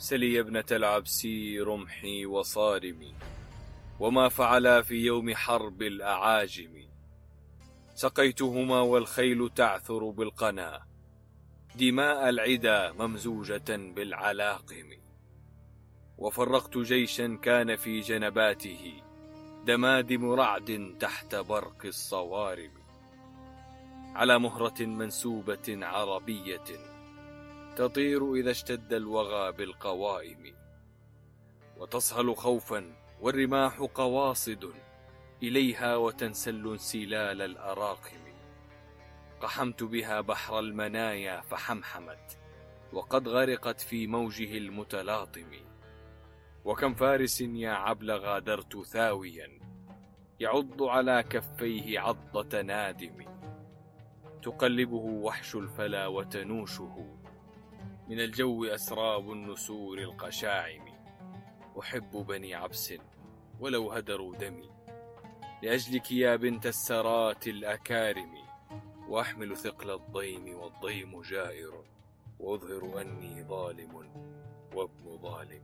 سلي يا ابنة العبسي رمحي وصارمي وما فعلا في يوم حرب الأعاجم. سقيتهما والخيل تعثر بالقنا دماء العدا ممزوجة بالعلاقم. وفرقت جيشا كان في جنباته دمادم رعد تحت برق الصوارم. على مهرة منسوبة عربية تطير إذا اشتد الوغى بالقوائم وتصهل خوفا والرماح قواصد إليها وتنسل انسلال الأراقم. قحمت بها بحر المنايا فحمحمت وقد غرقت في موجه المتلاطم. وكم فارس يا عبل غادرت ثاويا يعض على كفيه عضة نادم. تقلبه وحش الفلا وتنوشه. من الجو أسراب النسور القشاعم. أحب بني عبس ولو هدروا دمي. لأجلك يا بنت السرات الأكارم. وأحمل ثقل الضيم والضيم جائر. وأظهر أني ظالم وابن ظالم